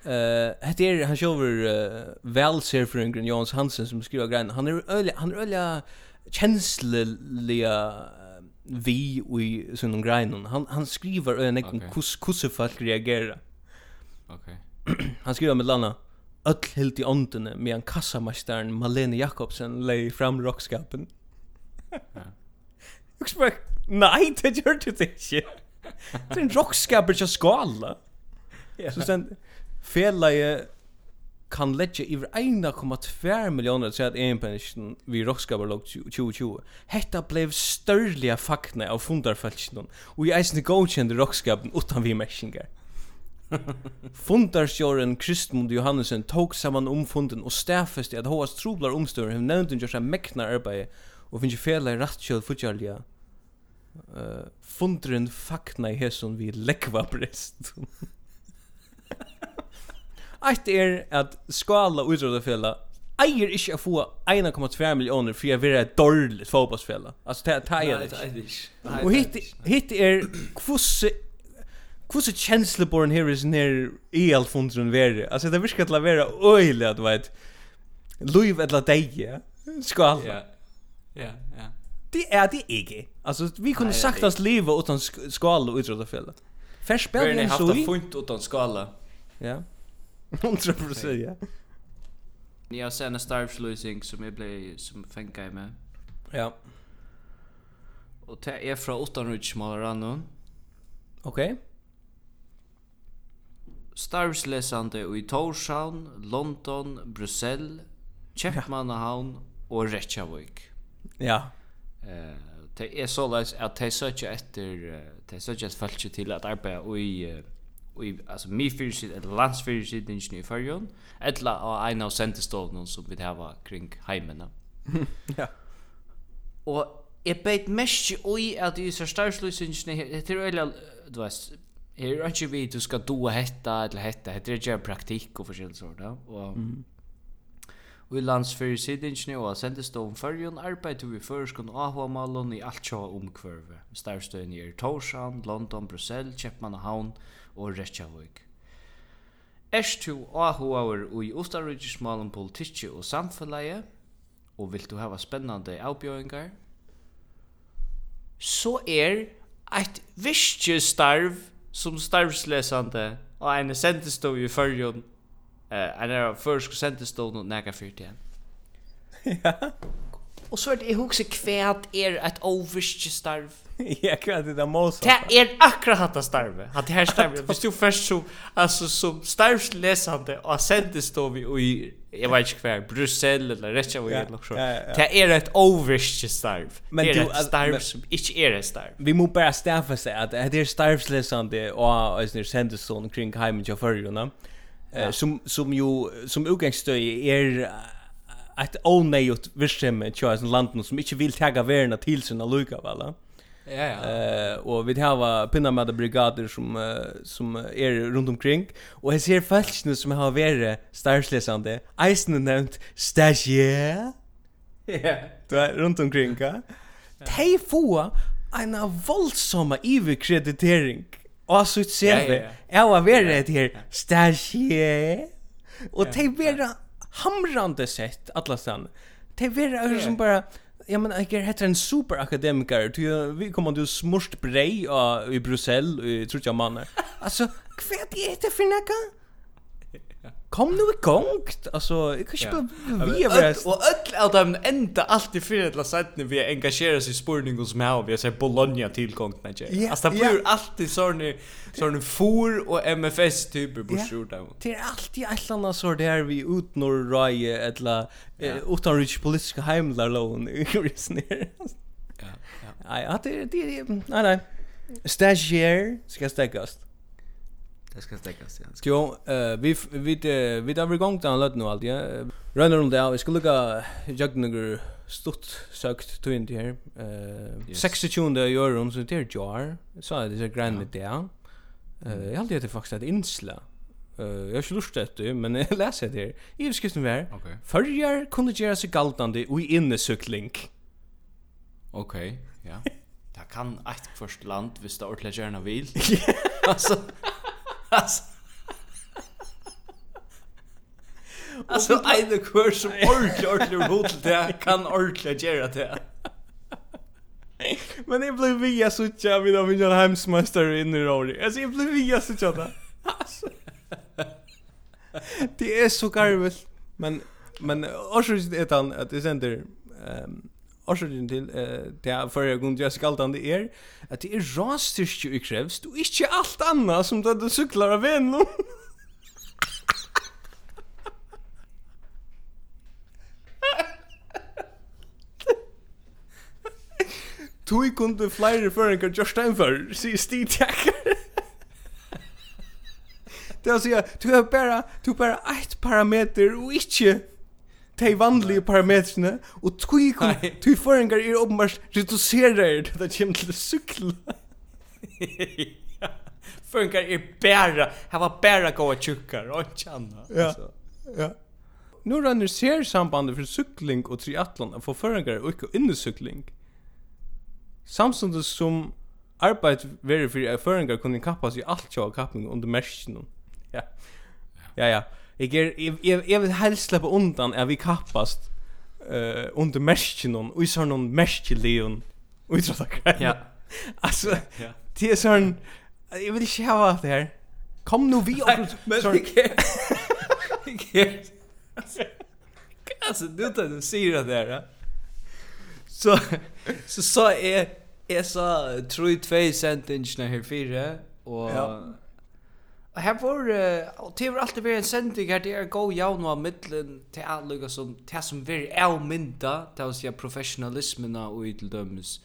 Eh, det är han själv uh, väl ser för en Jons Hansen som skriver grejen. Han är öliga, han är öliga känsloliga vi i sån grejen. Han han skriver en okay. kus kus folk reagerar. Okej. (clears throat) Han skriver med Lana öll helt i åndene med en kassamästaren Malene Jakobsen lei fram rockskapen. Ja. Jag spök, nej, det gör det inte. Det är en rockskaper som skala. Så sen felaje kan lägga över 1,2 miljoner så att en pension vi rockskaper låg 2020. Hetta blev störliga fakna av fundarfälsen och i eisen godkände rockskapen utan vi mäskingar. (laughs) Fundarsjåren Kristmund Johannesen tok saman om funden og i at hos troblar omstøren hun nevnt hun gjør seg mekna arbeid og finnje fela i rattkjøl futjarlia Uh, fundrun fakna i hesson vi lekva brest. Eitt er at skala utrådafella eier ikkje å få 1,2 millioner for jeg vil være et dårlig fotballsfella. Altså, det er det ikke. Og hitt er kvosse Hvordan kjensleborn her is nær i all fundrun veri? Altså, det virker til å være øyelig at, veit, Luiv etla deie, skala. Ja, ja, ja. Det er det ikke. Alltså vi kunde sagt att leva utan skala och utrota fjällen. Färs spel ni så i. funt utan skala. Ja. (laughs) 100 procent ja. Ni har sett en starve losing som jag blev som fänka i med. Ja. Och det är från 800 månader Okej. Starvslesande i Torshavn, London, Brussel, Kjepmannahavn og Reykjavik. Ja. Eh, det är så läs att det söker efter det söker efter folk till att arbeta och i och i alltså mi fyrsid eller landsfyrsid i förjon eller av en av centerstolen som vi har kring hemmen. (laughs) Ja. og Jeg beit mest i at i så starsløsingen her, det er øyla, du vet her er ikke vi du skal doa hetta eller hetta, det er ikke praktikk og forskjellig sånt, og i landsfyrirsidingene og sendestoven Førjun arbeider vi føreskån avhåmalen i alt sjå omkvørve. Starvstøyene er Torshavn, London, Brussel, Kjepmannahavn og Reykjavik. Erst du avhåver i ustanrydgismalen politikki og samfunnet, og vil du hava spennande avbjøringar, så er eit virkje starv som starvslesande og ein sendestov i Eh, en er først sendestånd og nægge fyrt igjen. Ja. Og så er det, jeg husker kvæt er et overste starv. Ja, kvæt er det måsa. Det er akkurat hatt av starve. Hatt det her starve. Hvis du først som, altså, som starvslesande og sendestånd i, jeg vet ikke hva, Brussel eller Reykjavik eller noe sånt. Det er et overste starv. Det er et starv som ikke er et starv. Vi må bare staffe seg at det er starvslesande og sendestånd kring heimen til førrjona. Ja ja. som som ju som utgångsstöj är ett onödigt virksomhet tror jag land som inte vill tagga värna till sina lucka väl. Ja ja. Eh och vi har pinna med brigader som uh, som är runt omkring och jag ser falskna som har varit starslesande. Eisen nämnt stagiaire. Ja. Du är runt omkring, ja. Tej få en våldsamma iverkreditering og så ut ser Jeg var veldig rett her, stasje. Og det er hamrande sett, alla stedene. Det er veldig som bara ja men jag är heter en superakademiker. Du vi kommer du smurst brei uh, i Brussel i tror jag man alltså kvärt är det för näka Kom nu i gång. Alltså, jag kan inte ja. vi är Och öll av dem ända alltid för att låta vi engagerar sig i spurningen som har vi säger Bologna tillgång när jag. Alltså det blir alltid sån sån for och MFS typer på sjort där. Det är alltid ett annat så där vi ut norr raje eller utan rich politiska hemlar lån i resner. Ja. Ja. Nej, det det nej nej. Stagiaire ska stäckas. Det ska stäckas igen. Jo, eh vi vi vi där vi gång down lot nu allt ja. Runner runt där. Vi ska lucka Jagnuger stutt sökt to in här. Eh 62 euro så det är jar. Så det är grand där. Eh jag hade (laughs) det faktiskt ett insla. Eh jag har lust det men jag läser det. I beskrivningen var. Okej. Förjar kunde göra sig galtande och inne cykling. Okej, ja. (laughs) Det kan ett först land hvis det ordentlig gjerne vil. (laughs) altså, Alltså Alltså en kurs som ordentligt ordentligt hot det kan ordentligt göra det. Men det blev via sucha vid av min hemsmästare in i Rory. Alltså det blev via sucha där. Det är så garvigt. Men men orsaken är at det sender, ehm årsaken til eh, det er for jeg kunne gjøre skaltande er at det er rastyrkje vi krevst og ikke alt annet som det du syklar av en nå. Tui kunde flere føringer just enn før, sier Stig Tjekker. Det er å si, du har bare, du har bare ett parameter og ikke de vanlige parametrene, og tui, tui føringar er åpenbart reduserer det det kommer til å sykla. (laughs) Føringar er bæra, her var bæra gåa tjukkar, og ikke anna. Ja, ja. Nu renner ser sambandet for sykling og triathlon for føringar og ikke innesykling. Samstundes som arbeid veri fyrir føringar kunne kappas i alt sjå kappning under merskinum. Ja, ja, ja. Jag är jeg, jeg, vil helst slippe undan at vi kappast uh, under mäsken og i sånn noen mäskeleon och i sån Ja. (laughs) Alltså det er sånn, jeg vil ikke hava det her. Kom nu vi och men det Alltså du tar du ser det där. Så så så är är så tror 2 cm här fyra och Her var, og det var alltid vært en sending her, det er gå jaun av middelen til allega som, det som veri avmynda, til å si professionalismen og i til dømes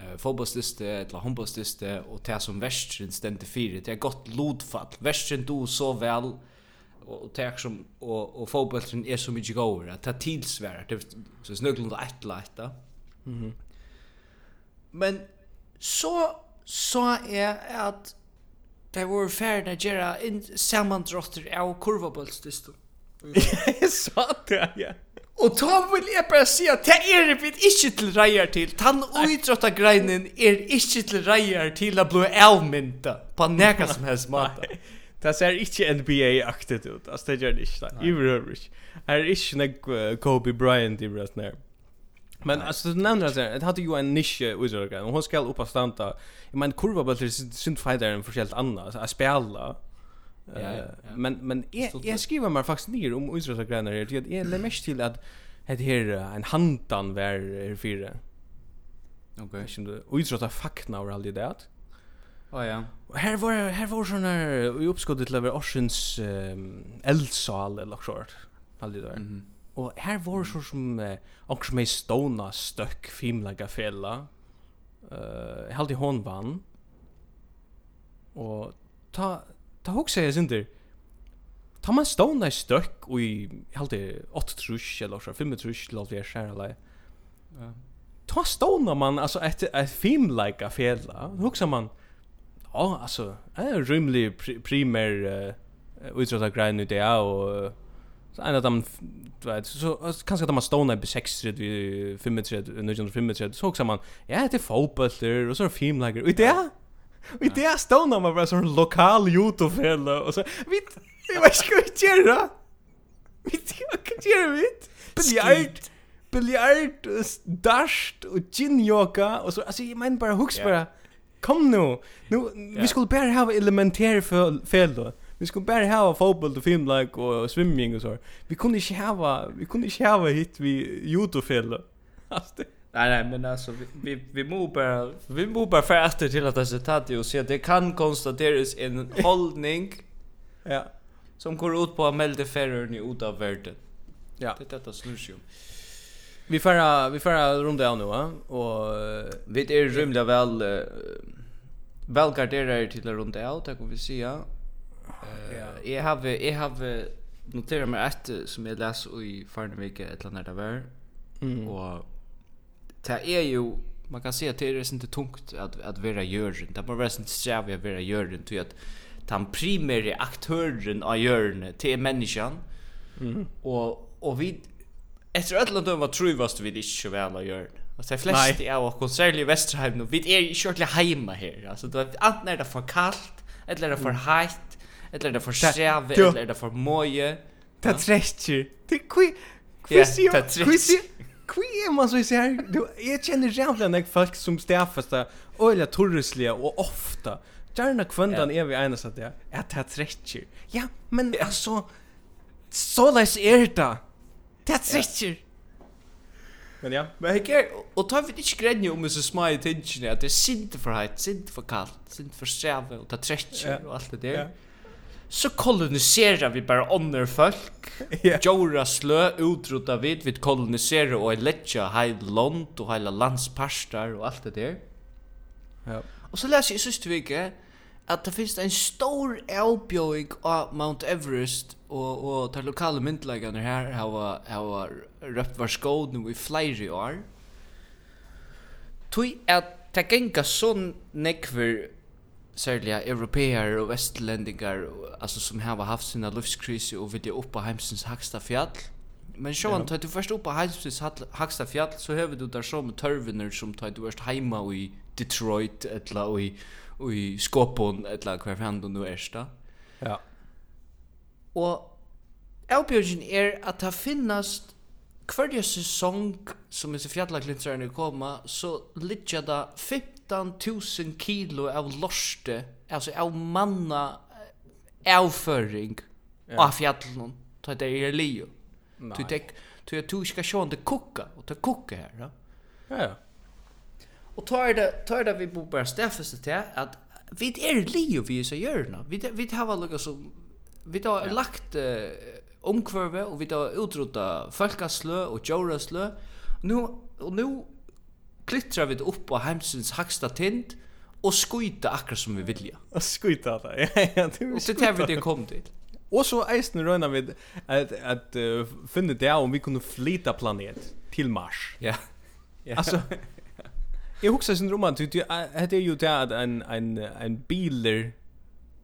uh, fotbollsliste, eller håndbollsliste, og det som verstrin stendte fire, det er godt lodfall, verstrin do så vel, og det er som, og, og fotbollslisten er så mykje gåver, at det er tilsvært, det er så snuglund og etla etta. Mm -hmm. Men så, så er at, Det var färden att göra sammandrotter av kurvaböldsdistor. Jag (laughs) sa det, ja. Og ta vil jeg bare si at det er vi ikke til reier til. Tann uidrotta greinen er ikke til reier til å bli avmynta på neka som helst (laughs) måte. Det ser ikke NBA-aktigt ut. Altså, det gjør det ikke. Iverhøver ikke. Er ikke nek Kobe Bryant i brøtt nærmere. Men alltså du nämner alltså det hade ju en nisch i och hon ska upp och stanta. Jag menar kurva bara till synd fighter en förskällt annat alltså att spela. Men men jag jag skriver mig faktiskt ner om Israel grejer här. Jag är mest till att det här en handan var fyra. Okej. Som du Israel fakna och allt det där. Oh, ja. Och här var här var sån här i uppskottet lever Orsens um, eldsal eller något sånt. Allt det där. Mm Og her var så som och som är stona stöck filmlaga fälla. Eh uh, helt i hon vann. Och ta ta hugsa jag syndir. Ta man stona stöck och i helt i 8 trusch eller så 5 trusch låt vi skära Ja. Ta stona man alltså ett ett filmlaga fälla. Hugsa man. Ja, alltså, är rymlig primär eh uh, utsatta grejen nu det uh, Så en av dem, du vet, så kanskje at man stående på 6-3, 35, 1935, så også man, ja, det er fotbøller, og så er det filmlager, og i det, og i det stående man bare sånn lokal YouTube-felle, og så, vi, vi vet ikke hva vi gjør da, vi vet ikke hva vi gjør, vi vet, biljard, biljard, dasht, og gin-yoga, og så, altså, jeg mener bare, husk bare, kom nu, nu, vi skulle bare ha elementære felle, Vi skulle bare ha fotboll och film og och swimming och så. Vi kunde ikke ha vi kunde ikke ha hit vi Youtube fel. (laughs) Alltså Nej nej men alltså vi vi vi må bara vi måste bara färdas till att resultatet och se att det kan konstateras en (laughs) hållning. ja. Som går ut på att melde färrorna ut av världen. Ja. Det är detta slutsum. Vi fara vi fara runt av nu va och vi är rymliga väl uh, väl garderar till runt av, tack och vi ser Eh jag har jag har noterat mig ett som jag läs i förra veckan ett eller annat där. Mm. Och det är ju man kan se att det är inte tungt att att vara jörgen. Det bara resten strävar att vara jörgen till att den primära aktören av jörgen till människan. Mm. Och och vi efter att landa var truvast vi det inte väl att Og Alltså de flesta är och konserlig Västerheim nu. Vi är ju her. hemma här. Alltså det antingen är det för kallt eller är det för hett eller er det for skjeve, eller er det for møye. Det trekker. Det kvi, kvi sier, kvi sier, kvi er man så i seg. Jeg kjenner jævla enn folk som stedfesta, øyla torreslige og ofta. Gjerna kvöndan er vi eines at det er det trekker. Ja, men altså, så leis er det. Det trekker. Men ja. Men jeg er, og tar vi ikke grenje om disse små tingene, at det er sint for heit, sint for kaldt, sint for streve, og ta trekker og alt det der. Ja så koloniserar vi bara onner folk. (laughs) Yeah. Jora slö utrota vid vid kolonisera och lägga hela land och hela landsparstar och allt det där. Ja. Och så läser jag sist vecka att det finns en stor avbjöjning av Mount Everest och och de lokala myndläggarna här har har röpt var skåd nu i flera år. Tui at det gengar sån nekver särliga europeer og västerlänningar altså som har haft sina livskrise og vid det på hemsens högsta fjäll. Men sjå han tar du först uppe hemsens högsta fjäll så hör du der som törviner som tar du först heima i Detroit eller i i Skopon eller hver fan du nu är da. Ja. Og Elbjørgen er at det finnes hverje sesong som disse fjallaglinserne koma, så ligger det 15.000 kilo av lorste, altså av manna avføring ja. av fjallnum, så det er lio. Du tek, du er du skal sjå det kukka, og det kukka her, ja. Ja, ja. Og tar det, tar det vi bo bare steffeste til, at vi er lio vi så gjørna, vi, vi har lukka som, vi har ja. lagt uh, omkvarve, og vi har utrota folkaslø og djordaslø, nu, og nu klittra vi upp på heimsins haksta tind og skuita akkurat som vi vilja. Och skjuta det, ja, ja. Og det er vi det kom til. Och så eisen röna vid att, att uh, finna det om vi kunde flyta planet till Mars. Ja. ja. Alltså, jag huxar sin roman, det är ju det att en, en, en biler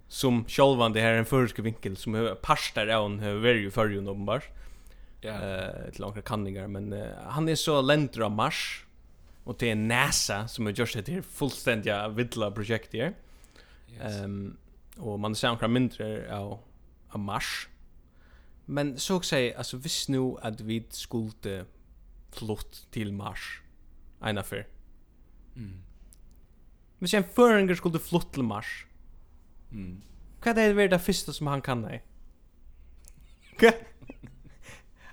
som självan det här en förske vinkel som har parstar av en very ju förrjun uppenbart. Ja. Eh, ett långa kanningar men uh, han är så länder av mars och det är NASA som har gjort det här fullständiga vidla projekt här. Yes. Um, och man ser några mindre av, av Mars. Men så att säga, alltså visst nu att vi skulle flott till Mars Ena för. Mm. Men sen föringer skulle flott till Mars. Mm. Vad är det det första som han kan nej? (laughs)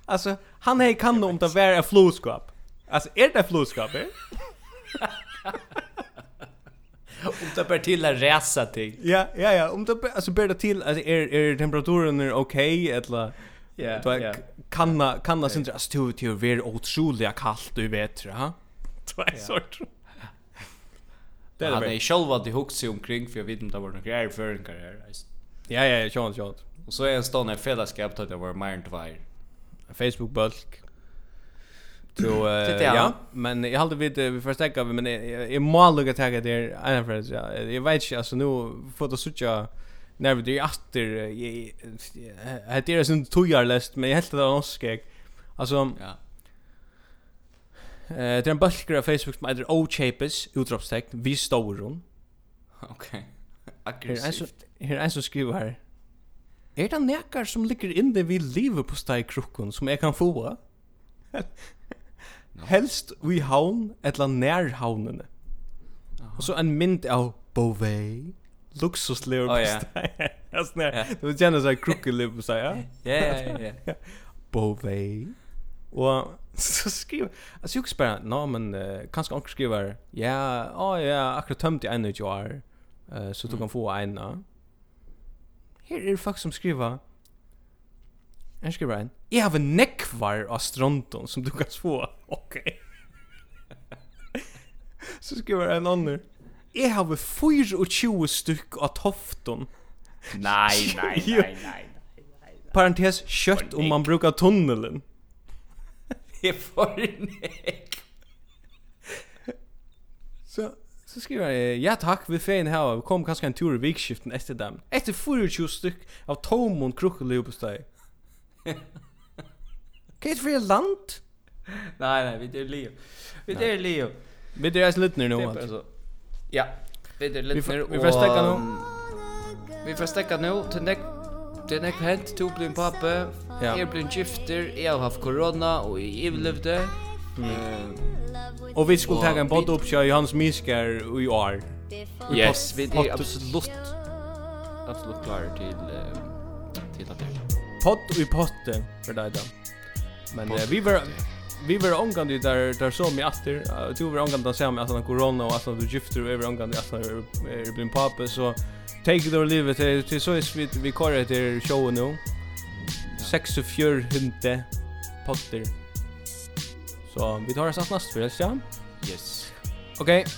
alltså, han är kan om det var ett. Alltså är det flodskap? (laughs) om det ber till att resa ting. Ja, ja, ja. Om det alltså ber det till, alltså är, är temperaturen är okej okay, eller... Ja, ja. Kanna, kanna sin dras till till att vara otroligt kallt du vet ha? Två sort. Det är det. själv vad det huxar omkring för jag vet inte vad det är för en karriär. Ja, ja, ja, sjön, sjön. Och så är en stående fällskap att det var mer än två. Facebook bulk Så ja, men jag hade vid vi förstärka men jag mål lugga tagga där en för ja. Jag vet inte alltså nu får det sucha när det är efter jag heter det sån tojar läst men jag helt det var. Alltså ja. Eh, det är en bulkare av Facebook som heter O-Chapes, utropstecken, vi står hon. Okej. (laughs) Aggressivt. Här är en som skriver här. Er det nekar som ligger inne vid livet på steg krukken som jeg kan få? (laughs) Helst vi havn etla nær havnene. Og så en mynd av Beauvais. Luxuslever på steg. (laughs) Ja, snær. Du kjenner seg krukkelever på steg, ja? Ja, ja, ja. (laughs) Beauvais. Og (laughs) så skriver, altså jeg spør, nå, men uh, kanskje anker skriver, ja, å ja, akkurat tømt i ene utjør, uh, så du kan få ene. Her er det folk som skriver, Jag ska bara en. Jag har en neckvar av stronton som du kan få. Okej. Så Så skriver en annan. Jag har 24 styck av tofton. Nej, nej, nej, nej. Parentes kött om man brukar tunnelen. Det är för neck. Så så skriver jag ja tack vi fin här kom kanske en tur i vikskiften efter dem. Efter 24 styck av tomon krokodilpastej. Kan för land? Nej nej, vi är Leo. Vi är Leo. Vi är alltså lite nu alltså. Ja. Vi är lite nu. Vi får stäcka nu. Vi får stäcka nu till nästa Det er nekva hent, to blin pappa, ja. jeg blin gifter, jeg har haft korona, og jeg overlevde. Mm. Og vi skulle ta en podd opp til Johans Miskar i år. Yes, vi er absolutt, absolutt klare til, uh, til at det pott i potte för dig då. Men eh, vi var vi var omgång det där där så mig efter. Jag tror vi att se så mig efter corona och att du gifter och över omgång att är blir pappa så take it or leave it till så är vi vi kör det där show nu. 64 hunde potter. Så vi tar oss nästa för det, ja? Yes. Okej, okay.